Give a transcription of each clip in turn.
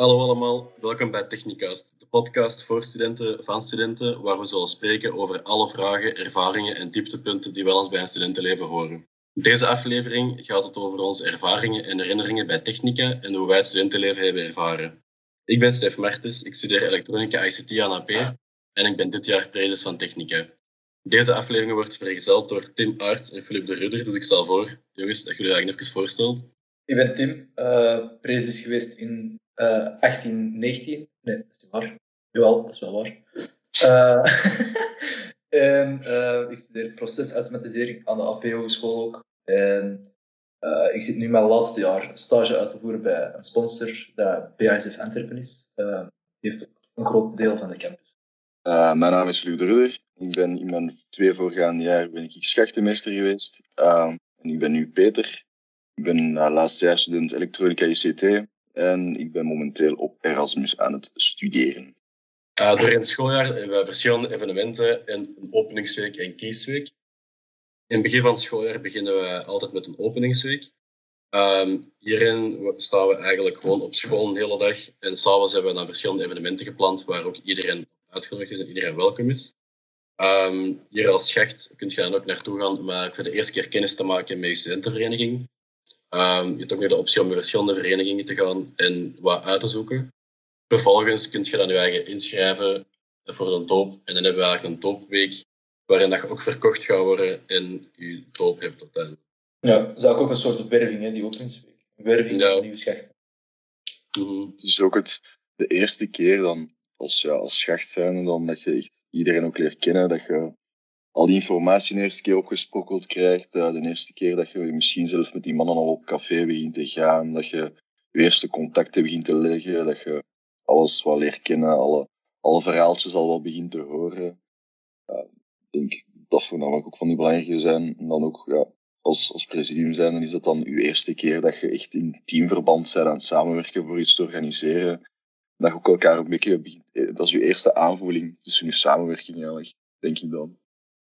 Hallo allemaal, welkom bij Technicast, de podcast voor studenten van studenten, waar we zullen spreken over alle vragen, ervaringen en dieptepunten die wel eens bij een studentenleven horen. In deze aflevering gaat het over onze ervaringen en herinneringen bij Technica en hoe wij het studentenleven hebben ervaren. Ik ben Stef Martens, ik studeer elektronica ICT aan AP en ik ben dit jaar prezes van Technica. Deze aflevering wordt vergezeld door Tim Aerts en Philip de Rudder, dus ik stel voor, jongens, dat jullie eigenlijk even voorstelt. Ik ben Tim, uh, prezes geweest in 18, 19. Nee, dat is niet waar. Jawel, dat is wel waar. Uh, en uh, ik studeer procesautomatisering aan de AP Hogeschool ook. En ik zit nu mijn laatste jaar stage uit te voeren bij een sponsor, dat BASF Antwerpen is. die heeft ook een groot deel van de campus. mijn naam is Luc de Rudder. Ik ben in mijn twee voorgaande jaar ben ik schachtenmeester geweest. en ik ben nu Peter. Ik ben laatstejaarsstudent elektronica ICT en ik ben momenteel op Erasmus aan het studeren. Door het schooljaar hebben we verschillende evenementen en een openingsweek en kiesweek. In het begin van het schooljaar beginnen we altijd met een openingsweek. Um, hierin staan we eigenlijk gewoon op school een hele dag. En s'avonds hebben we dan verschillende evenementen gepland waar ook iedereen uitgenodigd is en iedereen welkom is. Um, hier als schacht kun je dan ook naartoe gaan om voor de eerste keer kennis te maken met je studentenvereniging. Um, je hebt ook nu de optie om met verschillende verenigingen te gaan en wat uit te zoeken. Vervolgens kun je dan je eigen inschrijven voor een doop. En dan hebben we eigenlijk een doopweek waarin dat je ook verkocht gaat worden en je doop hebt uiteindelijk. Ja, dat is ook een soort werving, hè, die openingsweek. Werving ja. van nieuwe schachten. Mm Het is ook het, de eerste keer dan als, ja, als schacht dan dat je echt iedereen ook leert kennen, dat je al die informatie de eerste keer opgesprokkeld krijgt. Uh, de eerste keer dat je misschien zelfs met die mannen al op café begint te gaan. Dat je je eerste contacten begint te leggen. Dat je alles wat leert kennen. Alle, alle verhaaltjes al wel begint te horen. Ik denk dat voornamelijk ook van die belangrijke zijn. En dan ook ja, als, als presidium zijn, dan is dat dan je eerste keer dat je echt in teamverband bent aan het samenwerken voor iets te organiseren. Dat je ook elkaar een beetje. Eh, dat is je eerste aanvoeling tussen je samenwerking eigenlijk, denk ik dan.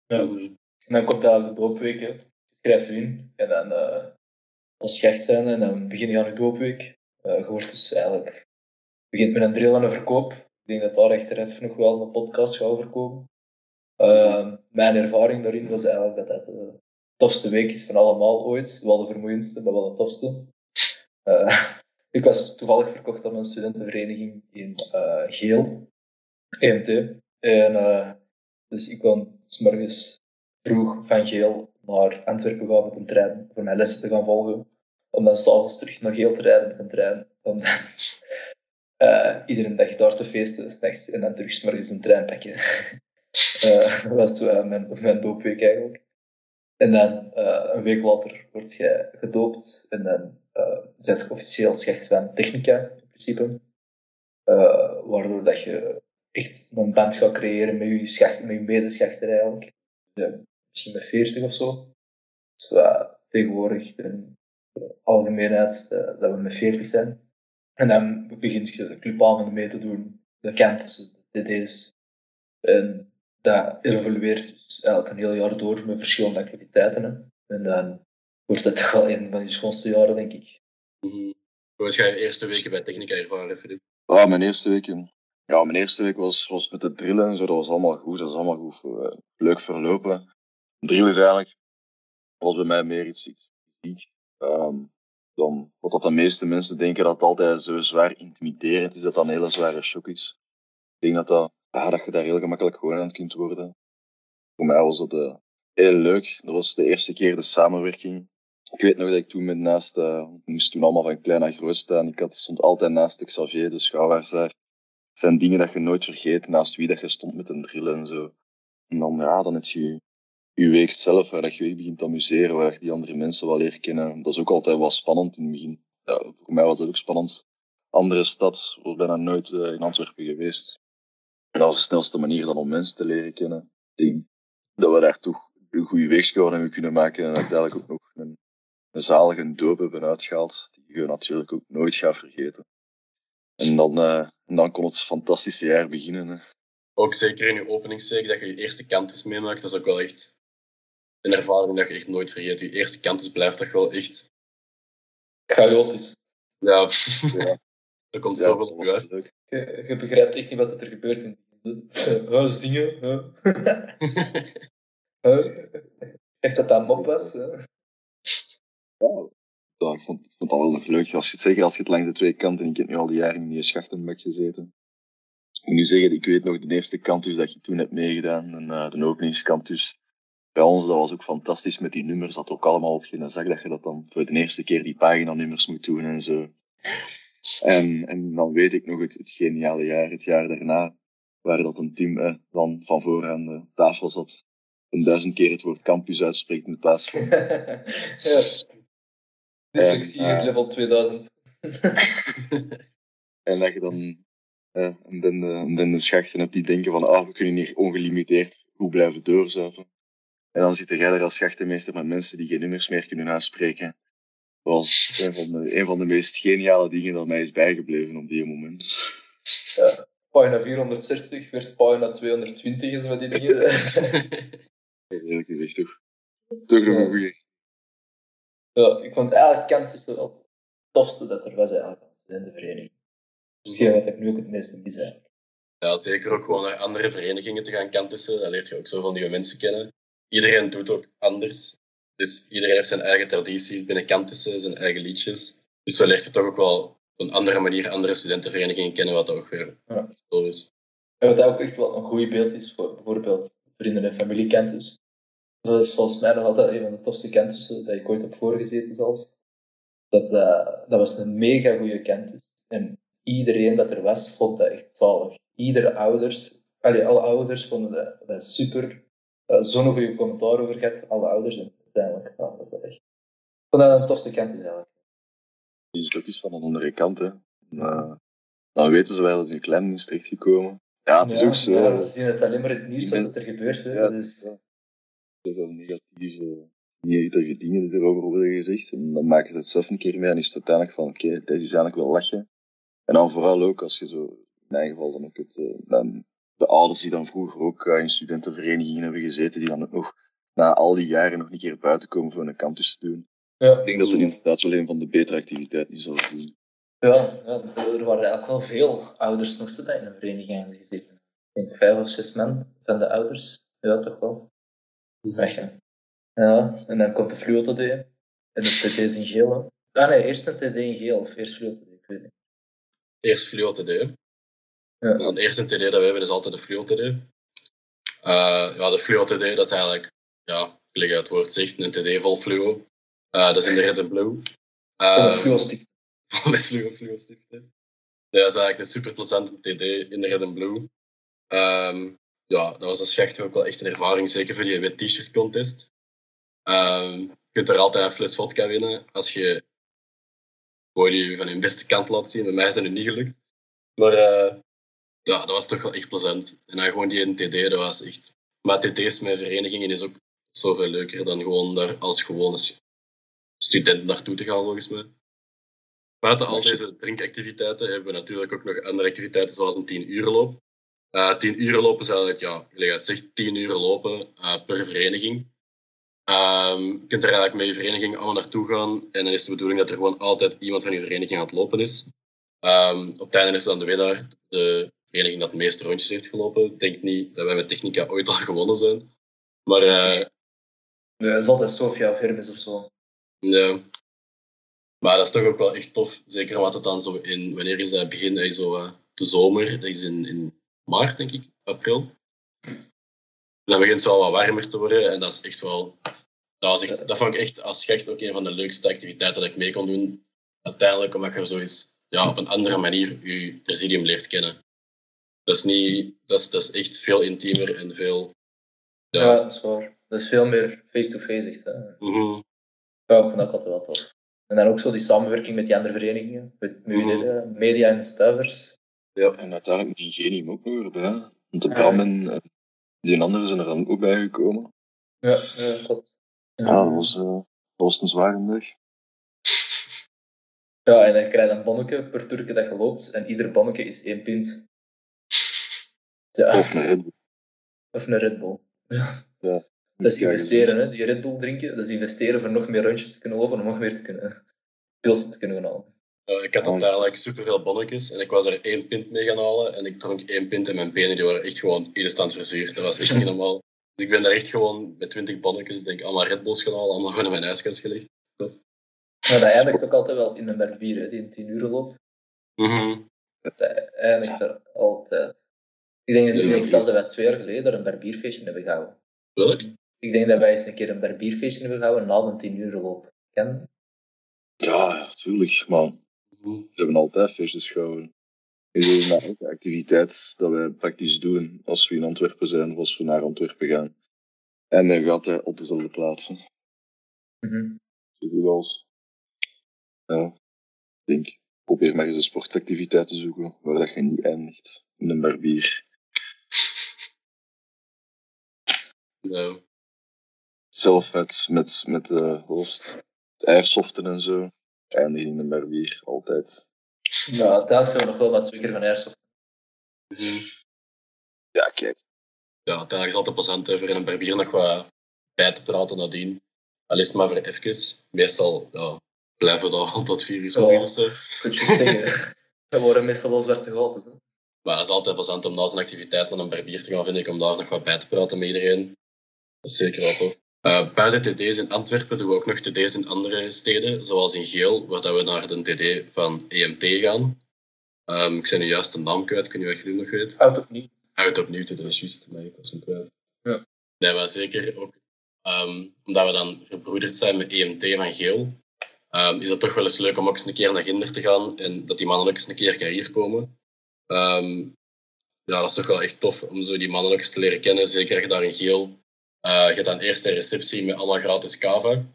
En dan komt daar de doopweek, hè. schrijft u in. En dan uh, als schacht zijn en dan begin je aan je doopweek. Uh, je dus eigenlijk, begint met een drill en een verkoop. Ik denk dat daar echt even nog wel een podcast gaat overkomen. Uh, mijn ervaring daarin was eigenlijk dat dat de tofste week is van allemaal ooit. Wel de vermoeiendste, maar wel de tofste. Ik was toevallig verkocht aan een studentenvereniging in Geel, EMT. En dus ik kon s'morgens vroeg van Geel naar Antwerpen gaan met een trein voor mijn lessen te gaan volgen. Om dan s'avonds terug naar Geel te rijden met een trein. Om dan uh, iedere dag daar te feesten, s'nachts, en dan terug s'morgens een trein pakken. uh, dat was uh, mijn, mijn doopweek eigenlijk. En dan een week later word je gedoopt en dan zet je officieel schecht van technica, in principe. waardoor dat je echt een band gaat creëren met je, schacht, met je medeschachter eigenlijk. Ja, misschien met 40 of zo. Dus tegenwoordig de, de algemeenheid dat we met 40 zijn. En dan begint je de club mee te doen, de kanten, de DD's. En dat evolueert dus eigenlijk een heel jaar door met verschillende activiteiten. Hè. En dan wordt het toch wel een van je schoonste jaren, denk ik. Hoe was jij je eerste weken bij Technica ervaren, Filip? Ah, mijn eerste weken ja, mijn eerste week was, was met de drillen en zo, dat was allemaal goed. Dat was allemaal goed, uh, leuk verlopen. Drillen is eigenlijk, was bij mij meer iets, fysiek. Um, dan, wat dat de meeste mensen denken dat het altijd zo zwaar intimiderend is, dat dat een hele zware shock is. Ik denk dat, dat, dat je daar heel gemakkelijk gewoon aan kunt worden. Voor mij was dat uh, heel leuk. Dat was de eerste keer de samenwerking. Ik weet nog dat ik toen met naast, uh, moest toen allemaal van klein naar groot staan. Ik had, stond altijd naast Xavier, de schouwaars daar zijn dingen dat je nooit vergeet, naast wie dat je stond met een drill en zo. En dan, ja, dan heb je je week zelf, waar je je begint te amuseren, waar je die andere mensen wel leert kennen. Dat is ook altijd wel spannend in het begin. Ja, voor mij was dat ook spannend. Andere stad, was bijna nooit uh, in Antwerpen geweest. En dat was de snelste manier dan om mensen te leren kennen. Ik denk dat we daar toch een goede weegscore hebben kunnen maken en uiteindelijk ook nog een, een zalige doop hebben uitgehaald, die je natuurlijk ook nooit gaat vergeten. En dan, uh, en dan kon het fantastische jaar beginnen. Hè. Ook zeker in je openingsweek, dat je je eerste kantus meemaakt, dat is ook wel echt een ervaring dat je echt nooit vergeet. Je eerste kantus blijft toch wel echt... Chaotisch. Ja. ja. Er komt Ja, zoveel op was je begrijpt echt niet wat er gebeurt in de huh, zingen. Huh. Echt dat dat mop was. Hè? Ja, ik vond, vond dat wel nog leuk. Als je het zeggen, als je het langs de twee kanten, ik heb nu al die jaren in die schachtenbak gezeten. Ik moet nu zeggen, ik weet nog de eerste kantus dat je toen hebt meegedaan, en, uh, de openingskantus. Bij ons, dat was ook fantastisch met die nummers, dat ook allemaal op je zag, dat je dat dan voor de eerste keer die paginanummers moet doen en zo. En, en dan weet ik nog het, het geniale jaar, het jaar daarna, waar dat een team eh, van, van voor aan de tafel zat, een duizend keer het woord campus uitspreekt in plaats van ja. Dyslexie En, uh, level 2000. En dat je dan uh, een bende schachten hebt die denken van ah, we kunnen hier ongelimiteerd goed blijven doorzuiven. En dan zit jij er als schachtenmeester met mensen die geen nummers meer kunnen uitspreken. Dat was een van, de, een van de meest geniale dingen dat mij is bijgebleven op die moment. Ja, pagina 460 werd pagina 220 is met die dingen. dat is eerlijk gezegd toch, toch nog een goeie. Ja, ik vond eigenlijk Kantussen wel het tofste dat er was eigenlijk aan de studentenvereniging. Dus hetgeen wat ik nu ook het meeste mis eigenlijk. Ja, zeker ook gewoon naar andere verenigingen te gaan kantussen. Dan leert je ook zo van nieuwe mensen kennen. Iedereen doet ook anders. Dus iedereen heeft zijn eigen tradities binnen kantussen, zijn eigen liedjes. Dus zo leert je toch ook wel op een andere manier andere studentenverenigingen kennen, wat ook weer Ja. zo is. En wat ook echt wel een goed beeld is voor bijvoorbeeld vrienden- en familiekantus. Dat is volgens mij nog altijd een van de tofste kantussen dat ik ooit heb voorgezeten zelfs. Dat, uh, dat was een mega goede kantus. En iedereen dat er was, vond dat echt zalig. Iedere ouders, allee, alle ouders vonden dat, dat super. Uh, Zo'n goede commentaar over gehad van alle ouders. En uiteindelijk, ja, dat is dat echt. Ik vond dat een tofste kantus eigenlijk. Die is ook eens van een andere kant, hè. Uh, dan weten ze wel dat in klein is terechtgekomen. Ja, het is ja, ook zo. Ja, ze zien het alleen maar het nieuws wat er gebeurt. Hè. Ja, dus, ja. Zoveel negatieve, negatieve dingen die erover worden gezegd. En dan maken ze het zelf een keer mee en is het uiteindelijk van, oké, deze is eigenlijk wel lachen. En dan vooral ook als je zo, in mijn geval dan ook het, uh, dan de ouders die dan vroeger ook uh, in studentenverenigingen hebben gezeten, die dan ook nog na al die jaren nog een keer buiten komen voor een campus te doen. ja. Ik denk dat het inderdaad wel een van de betere activiteiten is dat we doen. Ja, ja, er waren eigenlijk wel veel ouders nog zo dat in een vereniging gezeten. Ik denk vijf of zes man van de ouders. Ja, toch wel. Ja, en dan komt de fluo-TD. En de TD is in geel. Ah nee, eerst een TD in geel, of eerst fluo-TD, ik weet niet. Eerst Fluo TD. Ja. Dus de eerste TD dat we hebben is altijd de Fluo TD. Uh, ja, de Fluo TD, dat is eigenlijk, ja, gelijk het woord zegt, een TD vol fluo. Uh, dat is in de red and blue. Van Uh, fluo-stick. met fluo fluo stiften. Nee, dat is eigenlijk een super plezante TD in de red and blue. Um, ja, dat was als ook wel echt een ervaring, zeker voor die wit t-shirt contest. Um, je kunt er altijd een fles vodka winnen als je voor je van hun beste kant laat zien. Bij mij is dat nu niet gelukt. Maar uh, ja, dat was toch wel echt plezant. En dan gewoon die TD, dat was echt... Maar TD's met verenigingen is ook zoveel leuker dan gewoon daar als gewone student naartoe te gaan, volgens mij. Buiten al deze drinkactiviteiten hebben we natuurlijk ook nog andere activiteiten, zoals een 10 uur loop. Uh, 10 uur lopen is eigenlijk, ja, gelijk zegt, 10 uur lopen uh, per vereniging. Um, je kunt er eigenlijk met je vereniging allemaal naartoe gaan en dan is de bedoeling dat er gewoon altijd iemand van je vereniging aan het lopen is. Um, op het einde is dan de winnaar de vereniging dat de meeste rondjes heeft gelopen. Ik denk niet dat wij met Technica ooit al gewonnen zijn. Maar uh, Nee, dat is altijd Sofia of Hermes of zo. ja. Maar dat is toch ook wel echt tof. Zeker omdat het dan zo in, wanneer is dat begin? Eh, Zo, de zomer, dat is in, in maart denk ik, april. Dan begint het wel wat warmer te worden en dat is echt wel. Dat, was echt, dat vond ik echt als schacht ook een van de leukste activiteiten dat ik mee kon doen. Uiteindelijk omdat je zo eens ja, op een andere manier je presidium leert kennen. Dat is, niet, dat is, dat is echt veel intiemer en veel. Ja, ja dat is waar. Dat is veel meer face-to-face echt. Hè. Mm -hmm. Ja, ik vond dat altijd wel tof. En dan ook zo die samenwerking met die andere verenigingen, met Mhm. media, media en stuivers. Ja. En uiteindelijk met Ingenium ook nog erbij. Want de Bram en die anderen zijn er dan ook bij gekomen. Ja, ja klopt. Ja, ja dat, was, uh, dat was een zware dag. Ja, en dan krijg je een bonnetje per turke dat je loopt. En ieder bonnetje is één pint. Ja. Of een Red Bull. Of een Red Bull. Ja. ja. Dat is investeren, hè. Die Red Bull drinken, dat is investeren voor nog meer rondjes te kunnen lopen, om nog meer te kunnen, pils te kunnen gaan halen. Uh, ik had Oh, uiteindelijk yes. superveel bonnetjes en ik was er één pint mee gaan halen. En ik dronk één pint en mijn benen die waren echt gewoon instant verzuurd. Dat was echt niet normaal. Dus ik ben daar echt gewoon met 20 bonnetjes, denk ik, allemaal Red Bulls gaan halen, allemaal gewoon in mijn ijskast gelegd. Maar dat eindigt ook altijd wel in de Merbier, hè, die 10 uur loop. Mhm. Dat eindigt er altijd. Ik denk, ik denk zelfs dat wij twee jaar geleden er een barbierfeestje hebben gehouden. Welk? Ik denk dat wij eens een keer een barbierfeestje hebben gehouden na een 10 uur loop. Ken? Ja, tuurlijk. Maar We hebben altijd feestjes gehouden. Ik bedoel, met elke activiteit dat wij praktisch doen als we in Antwerpen zijn of als we naar Antwerpen gaan. En dan gaat hij op dezelfde plaatsen. Mhm. Zo goed als. Ja, ik denk. Probeer maar eens een sportactiviteit te zoeken waar dat je niet eindigt in een barbier. Nou, Zelf met, met, met de host, het airsoften en zo. Eindig in een barbier, altijd. Nou, daar zijn we nog wel wat twee keer van airsoft. Ja, kijk. ja, uiteindelijk is altijd plezant voor in een barbier nog wat bij te praten nadien. Al is het maar voor even. Meestal ja, blijven we dan tot vier uur Ja. zo. Kun je zeggen. We worden meestal wel zwarte gaten. Hè. Maar het is altijd plezant om na zijn activiteit naar een barbier te gaan, vind ik, om daar nog wat bij te praten met iedereen. Dat is zeker wel tof. Eh, buiten TD's in Antwerpen doen we ook nog TD's in andere steden, zoals in Geel, waar dat we naar de TD van EMT gaan. Ehm, ik ben nu juist de naam kwijt, ik weet niet wat jullie nog weet. Oud opnieuw. Uit opnieuw doen, is juist, maar ik was hem kwijt. Ja. Nee, maar zeker ook, ehm, omdat we dan verbroederd zijn met EMT van Geel, ehm, is dat toch wel eens leuk om ook eens een keer naar Ginder te gaan en dat die mannen ook eens een keer gaan hier komen. Ja, dat is toch wel echt tof om zo die mannen ook eens te leren kennen, zeker als je daar in Geel. Eh je hebt dan eerst een receptie met allemaal gratis kava.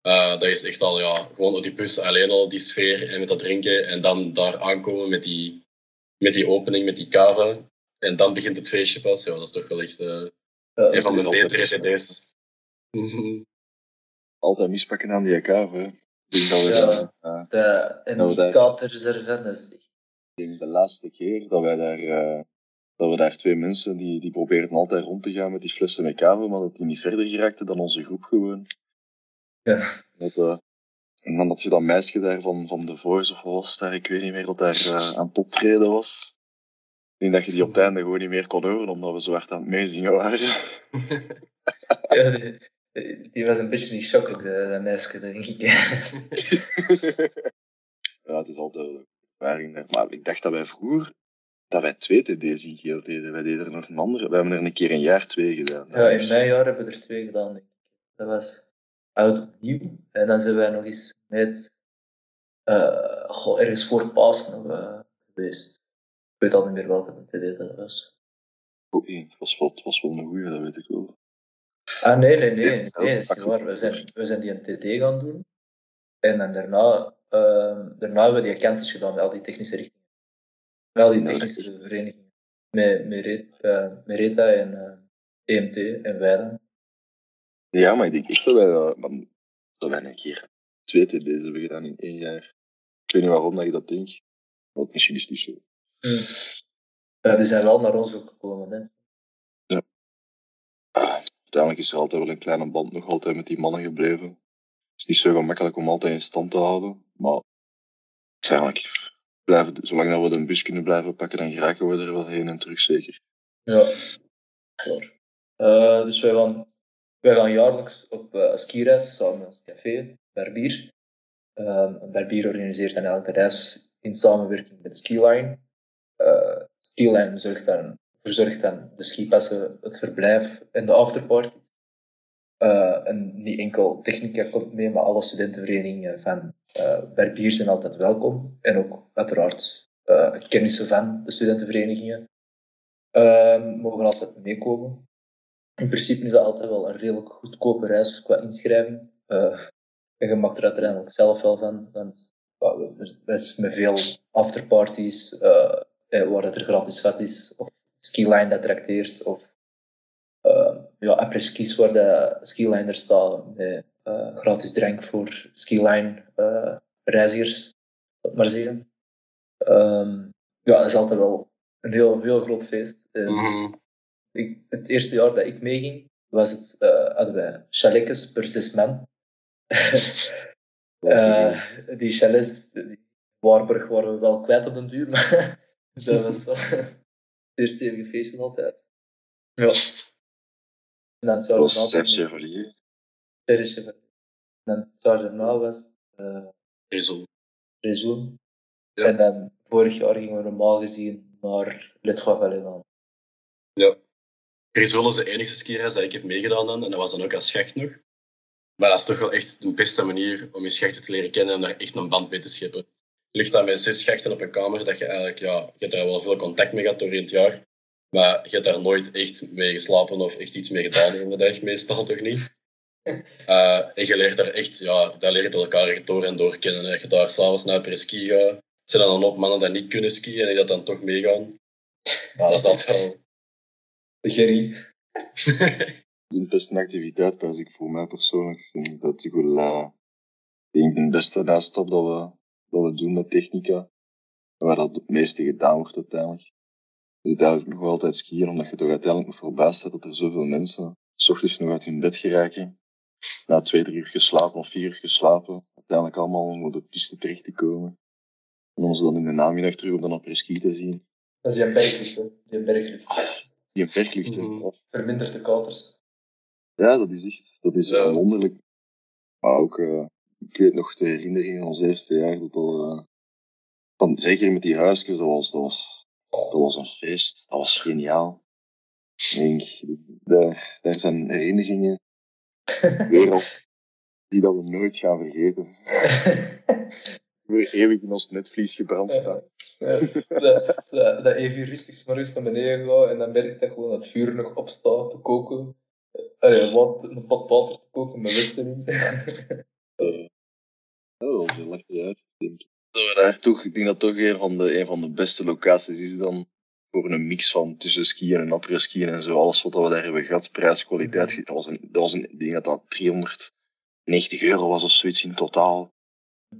Eh, dat is echt al, ja, gewoon op die bus alleen al die sfeer en met dat drinken en dan daar aankomen met die, met die opening, met die kava. En dan begint het feestje pas. Ja, dat is toch wel echt eh, Ja, een van is de altijd betere. Mhm. Altijd mispakken aan die. Ik denk dat we Ja. daar, eh, De daar- indicatorreserve, dat is echt ik denk de laatste keer dat wij daar, eh, dat we daar twee mensen die, die probeerden altijd rond te gaan met die flessen met kava, maar dat die niet verder geraakten dan onze groep gewoon. Ja. Dat, eh, en dan had je dat meisje daar van, van The Voice of was daar, ik weet niet meer, dat daar eh, aan het optreden was. Ik denk dat je die op het einde gewoon niet meer kon horen, omdat we zo hard aan het meezingen waren. Ja, die, die was een beetje niet shockelijk, dat, dat meisje, denk ik. ja, het is altijd een ervaring daar. Maar ik dacht dat wij vroeger, dat wij twee TD's in geel deden. Wij deden er nog een andere. Wij hebben er een keer een jaar twee gedaan. Ja, in mijn jaar hebben we er twee gedaan, denk ik. Dat was oud opnieuw. En dan zijn wij nog eens met, goh, ergens voor Pasen nog eh, geweest. Ik weet al niet meer welke TD dat was. Niet. Het was wel, het was wel een goeie, dat weet ik wel. Ah, nee, nee, nee. Nee, is waar. We zijn, we zijn die een TD gaan doen. En dan daarna, ehm, daarna hebben we die kantjes gedaan met al die technische richtingen. Al die Ja, technische verenigingen. Met Meret, eh, Mereta en eh, EMT en wij dan. Ja, maar ik denk echt dat wij, dat, man, dat wij een keer twee TD's hebben gedaan in één jaar. Ik weet niet waarom dat je dat denkt. Maar misschien is het niet zo. Hmm. Ja, die zijn wel naar ons ook gekomen. Hè. Ah, uiteindelijk is er altijd wel een kleine band nog altijd met die mannen gebleven. Het is niet zo gemakkelijk om altijd in stand te houden. Maar uiteindelijk, blijven, zolang dat we de bus kunnen blijven pakken, dan geraken we er wel heen en terug zeker. Ja, klaar. Eh, dus wij gaan, wij gaan jaarlijks op uh, skireis samen met ons café, Barbier. Um, Barbier organiseert dan elke reis in samenwerking met Skiline. Uh, Skiline zorgt dan, verzorgt dan de skipassen, het verblijf en de afterparty. Uh, en niet enkel technica komt mee, maar alle studentenverenigingen van uh, Barbier zijn altijd welkom. En ook uiteraard uh, kennissen van de studentenverenigingen uh, mogen altijd meekomen. In principe is dat altijd wel een redelijk goedkope reis qua inschrijving. Uh, en je mag er uiteindelijk zelf wel van, want dat is met veel afterparties, waar het er gratis vet is, of skiline dat trakteert, of uh, ja, après-skis waar de skiline er staat met uh, gratis drank voor skiline uh, reizigers, dat maar zeggen. Um, ja, dat is altijd wel een heel, heel groot feest. En Mhm. ik, het eerste jaar dat ik meeging, was het, uh, hadden wij chaletjes per zes man. Uh, die chalets, die, Warburg waren we wel kwijt op den duur, maar dat was wel zeer stevige feestje altijd. Ja. En dan het jaar Dat was daarna Dan het jaar daarna was uh. Ja. En dan vorig jaar gingen we normaal gezien naar Vallées. Ja. Rizzo is de enige skireis dat ik heb meegedaan dan, en dat was dan ook als schacht nog. Maar dat is toch wel echt de beste manier om je schachten te leren kennen en daar echt een band mee te scheppen. Je ligt daar met zes schachten op een kamer dat je eigenlijk, ja, je hebt daar wel veel contact mee gehad door in het jaar. Maar je hebt daar nooit echt mee geslapen of echt iets mee gedaan in de dag, meestal toch niet. Eh, en je leert daar echt, ja, daar leer je elkaar echt door en door kennen. hè. Je daar s'avonds naar pre-ski gaat. Het zijn dan ook mannen die niet kunnen skiën en die dat dan toch meegaan. Ja, dat is altijd wel... De Gerry. De beste activiteit, als ik voor mij persoonlijk vind dat ik wel, eh, ik denk de beste uitstap dat we, dat we doen met technica. Waar dat het meeste gedaan wordt uiteindelijk. Je zit eigenlijk nog altijd skiën, omdat je toch uiteindelijk nog verbaasd bent dat er zoveel mensen s ochtends nog uit hun bed geraken. Na twee, drie uur geslapen of vier uur geslapen. Uiteindelijk allemaal om op de piste terecht te komen. En om ze dan in de namiddag terug op de te zien. Dat is die berglift, hè. Die berglift. Die een berg ligt, hè. Mhm. Vermindert de katers. Ja, dat is echt, dat is Ja. wonderlijk. Maar ook, eh, ik weet nog de herinnering aan ons eerste jaar, dat al, eh, van, zeker met die huisjes, dat was, dat was, dat was een feest. Dat was geniaal. Ik denk, daar, daar zijn herinneringen op, die dat we nooit gaan vergeten. Weer eeuwig in ons netvlies gebrand staan. Ja, dat, dat, dat even rustig maar eens naar beneden gaat en dan merk je dat gewoon dat het vuur nog opstaat te koken. Allee, wat, een pot water te koken met wist erin. Ja, dat was heel lekker uit, denk ik. Dat toch, ik denk dat toch een van de, een van de beste locaties is dan voor een mix van tussen skiën en après-skiën en zo. Alles wat we daar hebben gehad, prijs, kwaliteit. Dat was een, dat was een, ik denk dat dat 390 euro was of zoiets in totaal.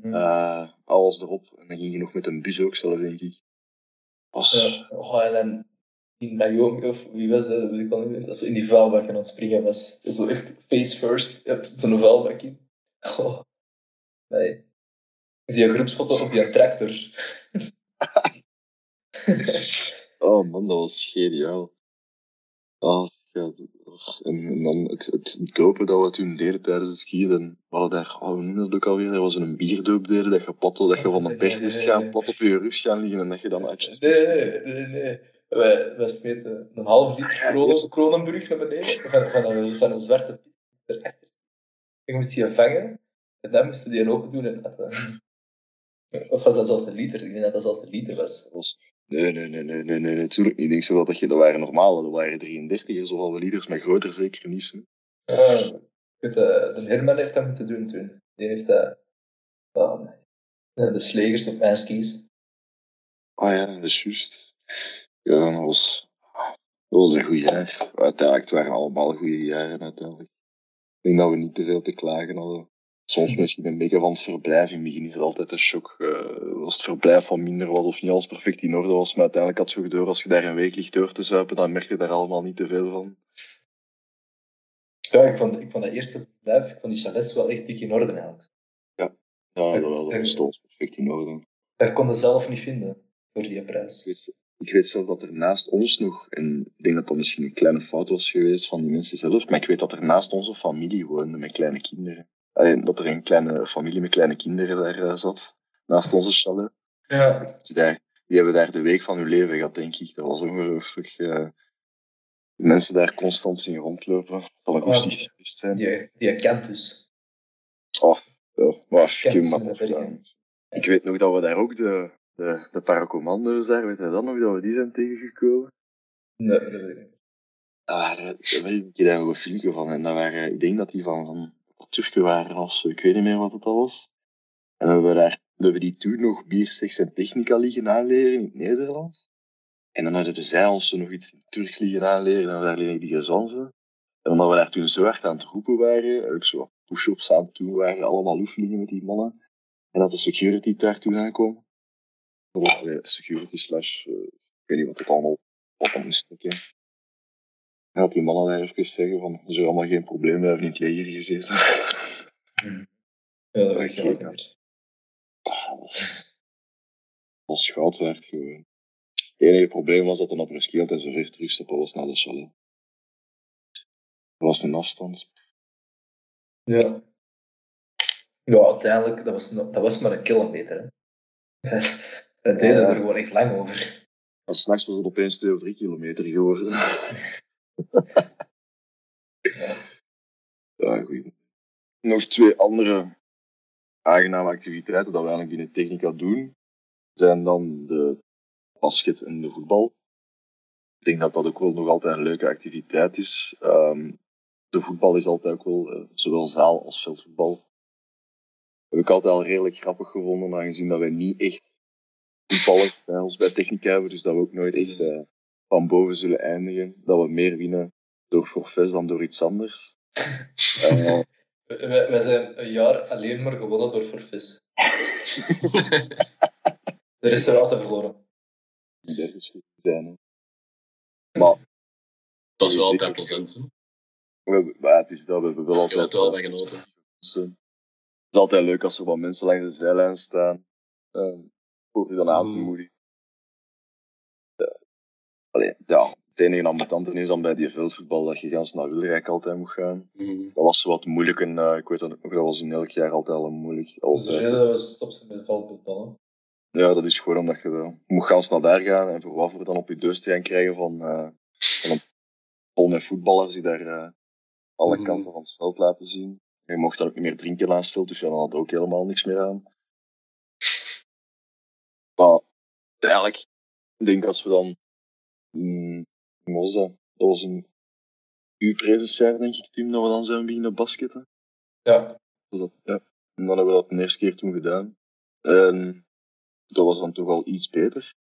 Eh, alles erop. En dan ging je nog met een bus ook zelf, denk ik. Was, Ja, oh, en dan die Naomi, of wie was dat, dat weet ik al niet meer, dat zo in die vuilbak aan het springen was. Zo echt face first, ja, zo'n vuilbak in. Oh, nee. Die groepsfoto op die tractor. Oh man, dat was geniaal. Ah, ja, en, en dan het, het dopen dat we toen deden tijdens het skiën. En we hadden daar, oh, noemde dat ook alweer? Dat was een bierdoop deden, dat je plat, dat je van een berg moest gaan, plat op je rug gaan liggen en dat je dan uitjes Nee, nee, nee, nee. Wij, wij smeten een half liter Ja, Kronen- Kronenburg naar beneden, van, van, een, van een zwarte erachter. Je moest die vangen, en dan moesten die een open doen en. Of was dat zelfs de liter? Ik denk dat dat zelfs de liter was. Dat was, nee, nee, nee, nee, nee, nee, natuurlijk niet. Ik denk zo wel dat je, dat waren normale, dat waren 33 zo halve liters, maar groter zeker niet. dat de Herman heeft dat moeten doen toen. Die heeft dat... de slegers op mijn skis. Ah ja, dat is juist. Ja, dat was, dat was een goed jaar. Uiteindelijk, het waren allemaal goede jaren uiteindelijk. Ik denk dat we niet te veel te klagen hadden. Soms misschien een beetje van het verblijf. In het begin is het altijd een shock. eh, als het verblijf van minder was of niet alles perfect in orde was. Maar uiteindelijk had je door, als je daar een week ligt door te zuipen, dan merk je daar allemaal niet te veel van. Ja, ik vond, ik vond dat eerste verblijf, ik vond die chalets wel echt dik in orde eigenlijk. Ja, dat, dat was stond perfect in orde. Dat kon je zelf niet vinden, voor die Ik prijs. weet, ik weet zelf dat er naast ons nog, en ik denk dat dat misschien een kleine fout was geweest van die mensen zelf, maar ik weet dat er naast onze familie woonde met kleine kinderen. Dat er een kleine familie met kleine kinderen daar eh, zat, naast onze chalet. Ja. Daar, die hebben daar de week van hun leven gehad, denk ik. Dat was ongelooflijk. de mensen daar constant zien rondlopen. Dat zal Ja. zicht geweest zijn. Die, die kent dus. Oh, ja, maar Kent ik, maar- weet nog dat we daar ook de, de, de paracommando's daar, weet je dat nog, dat we die zijn tegengekomen? Nee, dat weet ik niet. Dat waren, daar heb ik daar nog een filmpje van. En dat waren, ik denk dat die van, van Turken waren of. Ik weet niet meer wat het al was. En dan hebben we daar, dan hebben we die toen nog biersteks en technica liggen aanleren in het Nederlands. En dan hadden zij ons nog iets in Turk liggen aanleren. En dan hebben daar liggen die gezanzen. En omdat we daar toen zo hard aan het roepen waren, ook zo push-ups aan het doen waren, allemaal oefeningen met die mannen. En dat de security daar toen aankwam. Eh, security slash, eh, ik weet niet wat het allemaal, wat moest stikken. En dat die mannen daar even zeggen van, ze hebben allemaal geen probleem, we hebben in het leger gezeten. Ja, dat Oké. wel niet. Ah, dat was- was goud waard gewoon. Het enige probleem was dat een apres-ski altijd zo ver terugstappen was naar de chalet. Dat was een afstand. Ja. Ja, uiteindelijk, dat was, dat was maar een kilometer. Hè. Dat deden Ja. er gewoon echt lang over. En s'nachts was het opeens 2 of 3 kilometer geworden. ja, goed. Nog twee andere aangename activiteiten dat we eigenlijk binnen Technica doen, zijn dan de basket en de voetbal. Ik denk dat dat ook wel nog altijd een leuke activiteit is. Ehm, de voetbal is altijd ook wel eh, zowel zaal als veldvoetbal. Heb ik altijd al redelijk grappig gevonden, aangezien dat wij niet echt voetballers bij ons bij Technica hebben, dus dat we ook nooit echt eh, van boven zullen eindigen. Dat we meer winnen door forfaits dan door iets anders. Eh, Wij, wij zijn een jaar alleen maar gewonnen door forfaits. Er is er altijd verloren. die ergens goed zijn. Hè. Maar Dat is wel altijd plezant. we hebben, maar het is dat, we hebben wel Ik heb altijd... wel bij genoten. mensen. Het is altijd leuk als er wat mensen langs de zijlijn staan. Uh, voor je dan aan te Mm. moedigen. Ja. Allee, ja, het enige ambetante is dan bij die veldvoetbal dat je gans naar Wilrijk altijd moet gaan. Mhm. Dat was wat moeilijk en eh, ik weet dat ook dat was in elk jaar altijd al moeilijk. Dus de reden dat we stopten met veldvoetbal. Ja, dat is gewoon omdat je eh, je moet gans naar daar gaan en voor wat voor dan op je deus te gaan krijgen van, eh, van een vol met voetballers die daar eh, alle Mhm. kanten van het veld laten zien. En je mocht dan ook niet meer drinken naast het veld, dus ja, dan had ook helemaal niks meer aan. Maar eigenlijk, ik denk als we dan, mm, was dat? Dat was een uw predesjaar, denk ik, Tim, dat we dan zijn beginnen basketten. Ja. Was dat, ja. En dan hebben we dat de eerste keer toen gedaan. En dat was dan toch wel iets beter.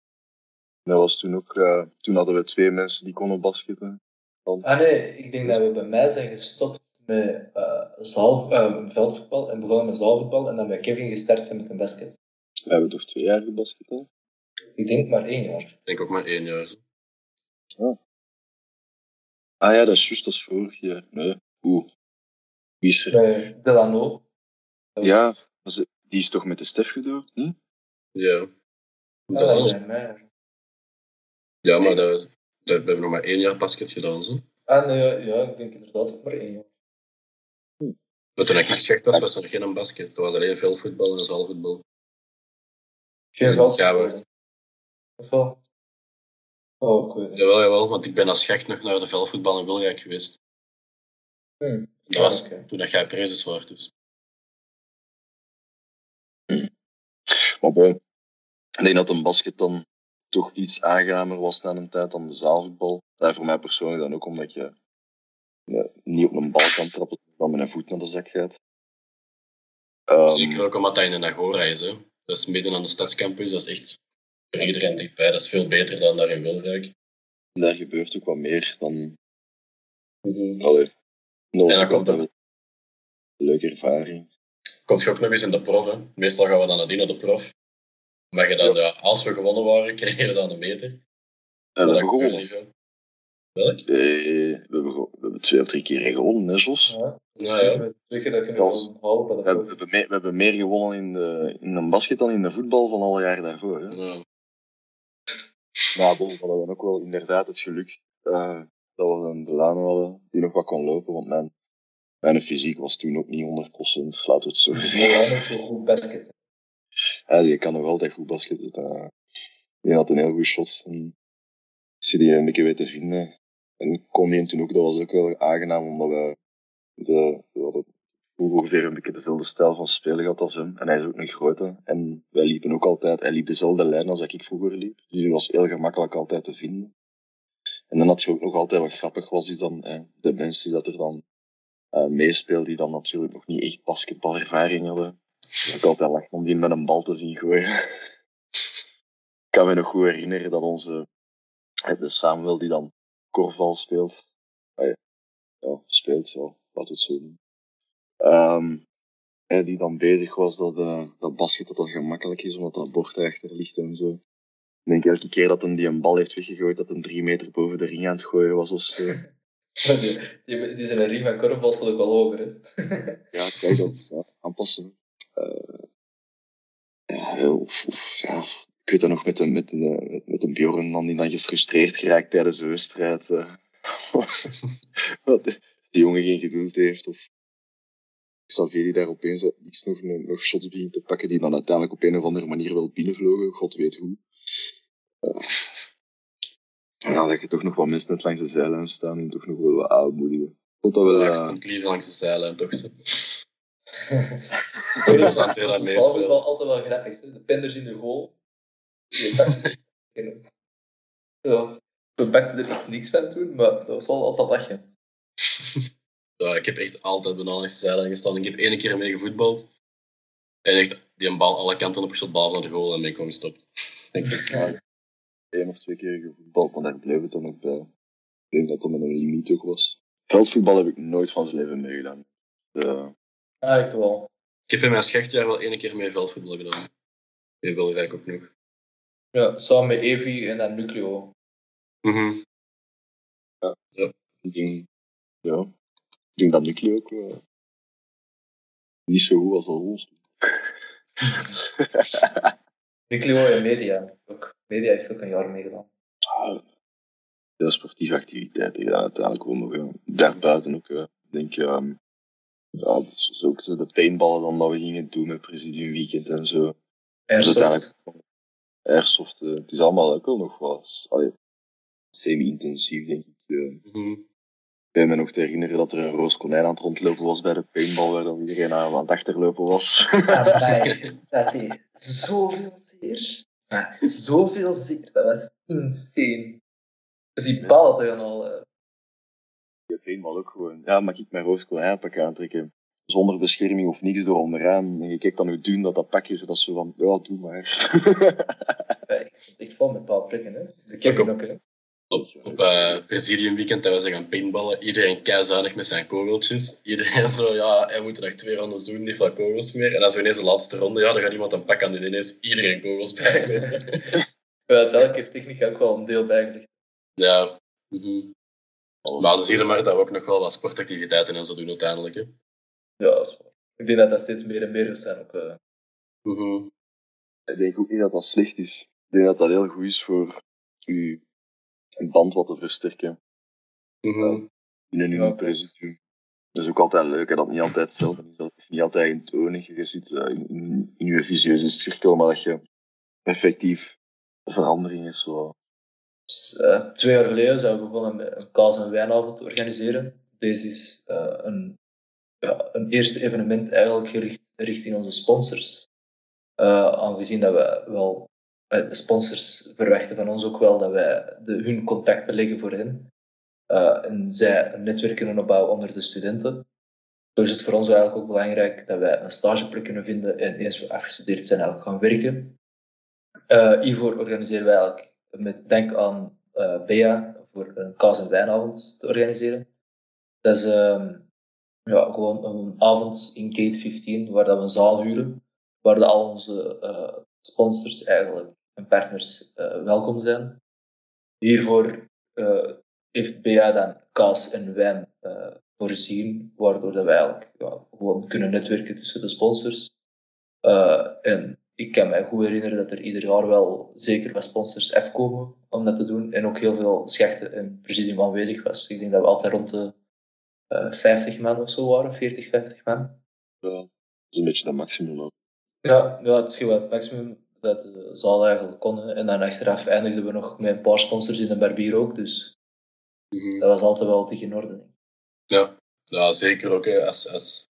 Dat was toen ook, eh, toen hadden we twee mensen die konden basketten. Ah nee, ik denk dat we bij mij zijn gestopt met eh, zaal, eh, veldvoetbal en begonnen met zaalvoetbal en dan bij Kevin gestart zijn met een basket. We hebben toch twee jaar gebasket al? Ik denk maar één jaar. Ik denk ook maar één jaar. Zo. Ah ja, dat is juist, is vorig jaar. Nee, oeh. Wie is er? Bij Delano. Ja, was het- die is toch met de Stef gedoopt, niet? Ja. Ah, Dat was- zijn ja, maar dat, dat, we hebben nog maar één jaar basket gedaan. Zo. Ah nee, ja, ja, ik denk inderdaad ook maar één jaar. Maar toen ik geschikt was, was er nog geen basket. Het was alleen veldvoetbal en zaalvoetbal. Geen Ja, veldvoetbal. we- Of wel? Oh, ik weet niet. Jawel, jawel, want ik ben als schacht nog naar de veldvoetbal in Wilrijk geweest. Hmm. Dat was Ah, toen dat jij prezes was. Dus. Maar bon, ik denk dat een basket dan toch iets aangenamer was na een tijd dan de zaalvoetbal. Dat voor mij persoonlijk dan ook omdat je ja, niet op een bal kan trappen, dan met een voet naar de zak gaat. Ehm, Zeker ook omdat dat in een Agora is. Hè. Dat is midden aan de stadscampus. Dat is echt voor iedereen dichtbij. Dat is veel beter dan daar in Wilrijk. Daar gebeurt ook wat meer dan. Mhm. Allee, dat was En dan komt altijd een leuke ervaring. Komt je ook nog eens in de prof. Hè. Meestal gaan we dan nadien naar de prof. Maar je dan, ja. als we gewonnen waren, kregen we dan een meter. En dat hebben gebeurt gewonnen. niet veel. Welk? Eh, we, hebben, we hebben twee of drie keer gewonnen, hè, Jos? Ja, Ja, dat Dat We hebben, we, hebben meer, we hebben meer gewonnen in, de, in een basket dan in de voetbal van alle jaren daarvoor. Hè? Ja. Maar we hadden dan ook wel inderdaad het geluk eh, dat we een Delano hadden die nog wat kon lopen, want mijn, mijn fysiek was toen ook niet 100%, laten we het zo zeggen. Ja, goed basket. Ja, die kan nog altijd goed basketten. eh. die had een heel goed shot. En je die een beetje weet te vinden. En kon die toen ook, dat was ook wel aangenaam, omdat we, de, we hadden ongeveer een beetje dezelfde stijl van spelen gehad als hem. En hij is ook nog groter. En wij liepen ook altijd, hij liep dezelfde lijn als ik vroeger liep. Dus die was heel gemakkelijk altijd te vinden. En dan had je ook nog altijd wat grappig was, is dan eh, de mensen die dat er dan eh meespeelden, die dan natuurlijk nog niet echt basketbalervaring hadden. Ik altijd lachen om die met een bal te zien gooien. ik kan me nog goed herinneren dat onze, eh, de Samuel die dan korfbal speelt, ah ja, speelt, laten we het zo doen. Ehm, eh, die dan bezig was dat, eh, dat basket dat dat gemakkelijk is, omdat dat bord erachter ligt en zo. Ik denk elke keer dat hem die een bal heeft weggegooid, dat hem drie meter boven de ring aan het gooien was of zo. Die, die, die zijn een ring van korfbal staat ook wel hoger, hè. Ja, kijk, dat is ja, aanpassen. Eh ja, heel, of- of, ja, ik weet dat nog met een, met een, met, met een Bjorn man die dan gefrustreerd geraakt tijdens de wedstrijd. Uh, wat die jongen geen geduld heeft. Of Xavier die daar opeens iets nog, nog shots begint te pakken die dan uiteindelijk op een of andere manier wel binnenvlogen. God weet hoe. Uh, ja, dat je toch nog wat mensen net langs de zijlijn staan en toch nog wel wat aanmoedigen. Vond dat wel... Ja, ik stond liever langs de zijlijn, toch zo. dat is altijd wel, altijd wel grappig. Hè? De penders in de goal. ja, we bakten er echt niks van toen, maar dat was wel altijd lachen. Ja, ik heb echt altijd bijna langs de zijlijn gestaan. Ik heb één keer mee gevoetbald. En echt die een bal alle kanten op bal naar de goal en ben ik gewoon gestopt. Denk ik. Ja, Eén of twee keer gevoetbald, maar daar bleef het dan ook bij. Ik denk dat dat met een limiet ook was. Veldvoetbal heb ik nooit van zijn leven meegedaan. Ja, ah, ik wel. Ik heb in mijn schechtjaar wel één keer mee veldvoetbal gedaan. In Wilrijk ook nog. Ja, samen met Evi en dan Nucleo. Mhm. ja. ja. Denk, ja. Ik denk dat Nucleo ook uh, niet zo goed als ons doen. Nucleo en Media. Ook. Media heeft ook een jaar meegedaan. Ah, veel sportieve activiteiten gedaan. Uiteindelijk ook nog daarbuiten ook. Uh, denk um, ja, dat is ook zo de paintballen dan dat we gingen doen met Presidium Weekend en zo. Airsoft. Airsoft, uh, het is allemaal ook wel nog wat semi-intensief, denk ik. Uh. Mm Ik ben me nog te herinneren dat er een roos konijn aan het rondlopen was bij de paintball, waar dan iedereen aan het achterlopen was. Ja, dat deed zoveel zeer. Zoveel zeer, dat was insane. Die ballen gaan al... Uh... Die paintball ook gewoon. Ja, mag ik mijn roos konijnpak aantrekken? Zonder bescherming of niks door onderaan. En je kijkt dan hoe doen dat dat pak is en dat is zo van, ja, doe maar. ja, ik zit echt vol met plekken, hè. Ik heb ook, hè. Op, op uh, Presidium Weekend dat we zijn gaan paintballen, iedereen keizuinig met zijn kogeltjes. Iedereen zo, ja, hij moet er nog twee rondes doen, niet veel kogels meer. En als we ineens de laatste ronde, ja, dan gaat iemand een pak aan doen. Ineens iedereen kogels bij. ja, dat heeft techniek ook wel een deel bijgelegd. Ja. Mm -hmm. Maar ze zien maar dat we ook nog wel wat sportactiviteiten en zo doen uiteindelijk. Hè. Ja, dat is waar. Ik denk dat dat steeds meer en meer zijn. Ook, uh... mm -hmm. Ik denk ook niet dat dat slecht is. Ik denk dat dat heel goed is voor je een band wat te versterken. Mm -hmm. in een nieuwe presidium. Dat is ook altijd leuk, hè, dat het niet altijd hetzelfde is. Dat niet altijd eentonig Je zit uh, in, in, in, je visieuze cirkel, maar dat je effectief verandering is. Zo. Dus, uh, twee jaar geleden zijn we met een kaas- en wijnavond organiseren. Deze is een, ja, een eerste evenement eigenlijk gericht richting onze sponsors. aangezien dat we wel eh, de sponsors verwachten van ons ook wel dat wij de, hun contacten leggen voor hen. Uh, en zij een netwerk kunnen opbouwen onder de studenten. Dus is het voor ons eigenlijk ook belangrijk dat wij een stageplek kunnen vinden en eens we afgestudeerd zijn eigenlijk gaan werken. Uh, hiervoor organiseren wij eigenlijk met denk aan Bea voor een kaas- en wijnavond te organiseren. Dat is uh, ja, gewoon een avond in Gate 15 waar dat we een zaal huren, waar de al onze sponsors eigenlijk en partners uh, welkom zijn. Hiervoor uh, heeft BA dan kaas en wijn uh, voorzien, waardoor dat wij eigenlijk ja, gewoon kunnen netwerken tussen de sponsors. en ik kan me goed herinneren dat er ieder jaar wel zeker wat sponsors afkomen om dat te doen. En ook heel veel schechten en presidium aanwezig was. Ik denk dat we altijd rond de 50 man of zo waren, 40, 50 man. Ja, dat is een beetje dat maximum. Ja, ja, het is gewoon het maximum dat de zaal eigenlijk kon. En dan achteraf eindigden we nog met een paar sponsors in de barbier ook. Dus mm-hmm. dat was altijd wel tegen in orde. Ja, ja zeker ook. Hè. Als, als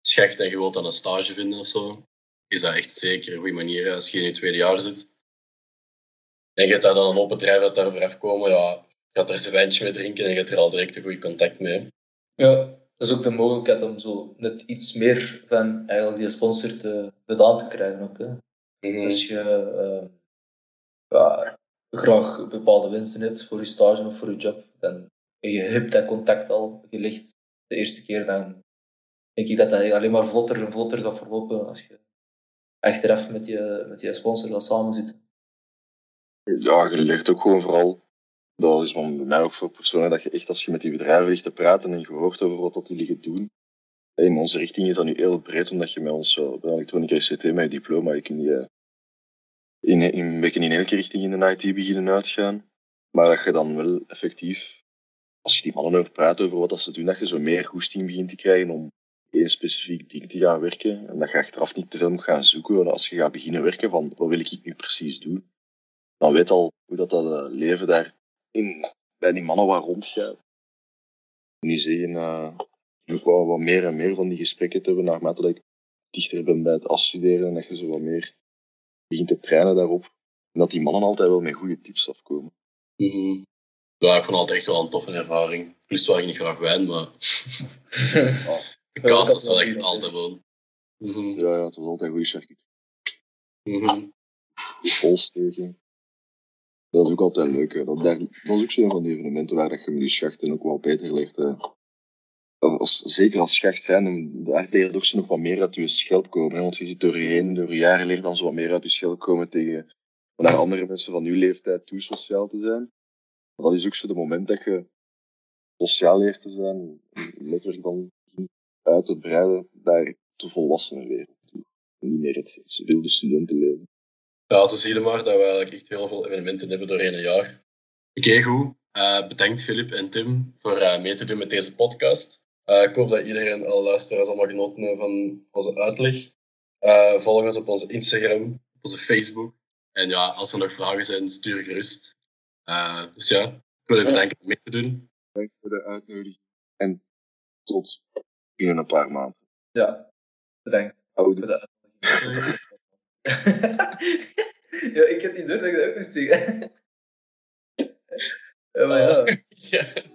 schecht en je wilt dan een stage vinden of zo, is dat echt zeker een goede manier. Als je in je tweede jaar zit en je hebt daar dan een open bedrijf dat daar vooraf komen, ja, je gaat er eens een wijntje mee drinken en je hebt er al direct een goed contact mee. Ja, dat is ook de mogelijkheid om zo net iets meer van eigenlijk die sponsor te gedaan te krijgen. Ook, hè. Mm-hmm. Als je uh, ja, graag bepaalde wensen hebt voor je stage of voor je job, dan en je hebt dat contact al gelegd de eerste keer, dan denk ik dat dat alleen maar vlotter en vlotter gaat verlopen als je achteraf met je, met je sponsor gaat samenzitten. Ja, je legt ook gewoon vooral, dat is bij mij ook voor personen, dat je echt als je met die bedrijven ligt te praten en je hoort over wat dat die liggen doen, in onze richting is dat nu heel breed, omdat je met ons, bij elektronica ICT, met je diploma, je kunt je in, in, beetje in elke richting in de IT beginnen uitgaan. Maar dat je dan wel effectief, als je die mannen over praat over wat dat ze doen, dat je zo meer goesting begint te krijgen om één specifiek ding te gaan werken. En dat je achteraf niet te veel moet gaan zoeken. Want als je gaat beginnen werken van wat wil ik nu precies doen, dan weet al hoe dat, dat uh, leven daar in, bij die mannen wat rondgaat. En die zeggen uh, ook wel wat meer en meer van die gesprekken te hebben naarmate dat ik dichter ben bij het afstuderen en dat je zo wat meer begint te trainen daarop. En dat die mannen altijd wel met goede tips afkomen. Mm -hmm. Ja, ik vond altijd echt wel een toffe ervaring. Plus waar ik niet graag wijn, maar... de kaas was wel echt altijd wel... Mm -hmm. Ja, ja, het was altijd goede charcuterie. Mm -hmm. Polsteken. Dat is ook altijd leuk. Dat, dat is ook zo'n van die evenementen waar dat je met die schachten ook wel beter ligt. Als, zeker als schacht zijn, daar leert ook zo nog wat meer uit je schelp komen. Want je ziet door je heen, door je jaren leert dan zo wat meer uit je schelp komen tegen naar andere mensen van uw leeftijd toe sociaal te zijn. Dat is ook zo de moment dat je sociaal leert te zijn, netwerk dan uit te breiden naar te volwassenen wereld. Niet meer het, het wilde studentenleven. Ja, ze zien maar dat we eigenlijk echt heel veel evenementen hebben doorheen een jaar. Oké, okay, goed. Uh, bedankt Filip en Tim voor uh, mee te doen met deze podcast. Uh, ik hoop dat iedereen, alle luisteraars, allemaal genoten hebben van onze uitleg. volg ons op onze Instagram, op onze Facebook. En ja, als er nog vragen zijn, stuur gerust. dus ja, ik wil even bedanken om mee te doen. Dank voor de uitnodiging. En tot binnen een paar maanden. Ja, bedankt Oude. voor de uitnodiging. ja, ik heb niet door dat ik dat ook moest zeggen. ja, maar ja.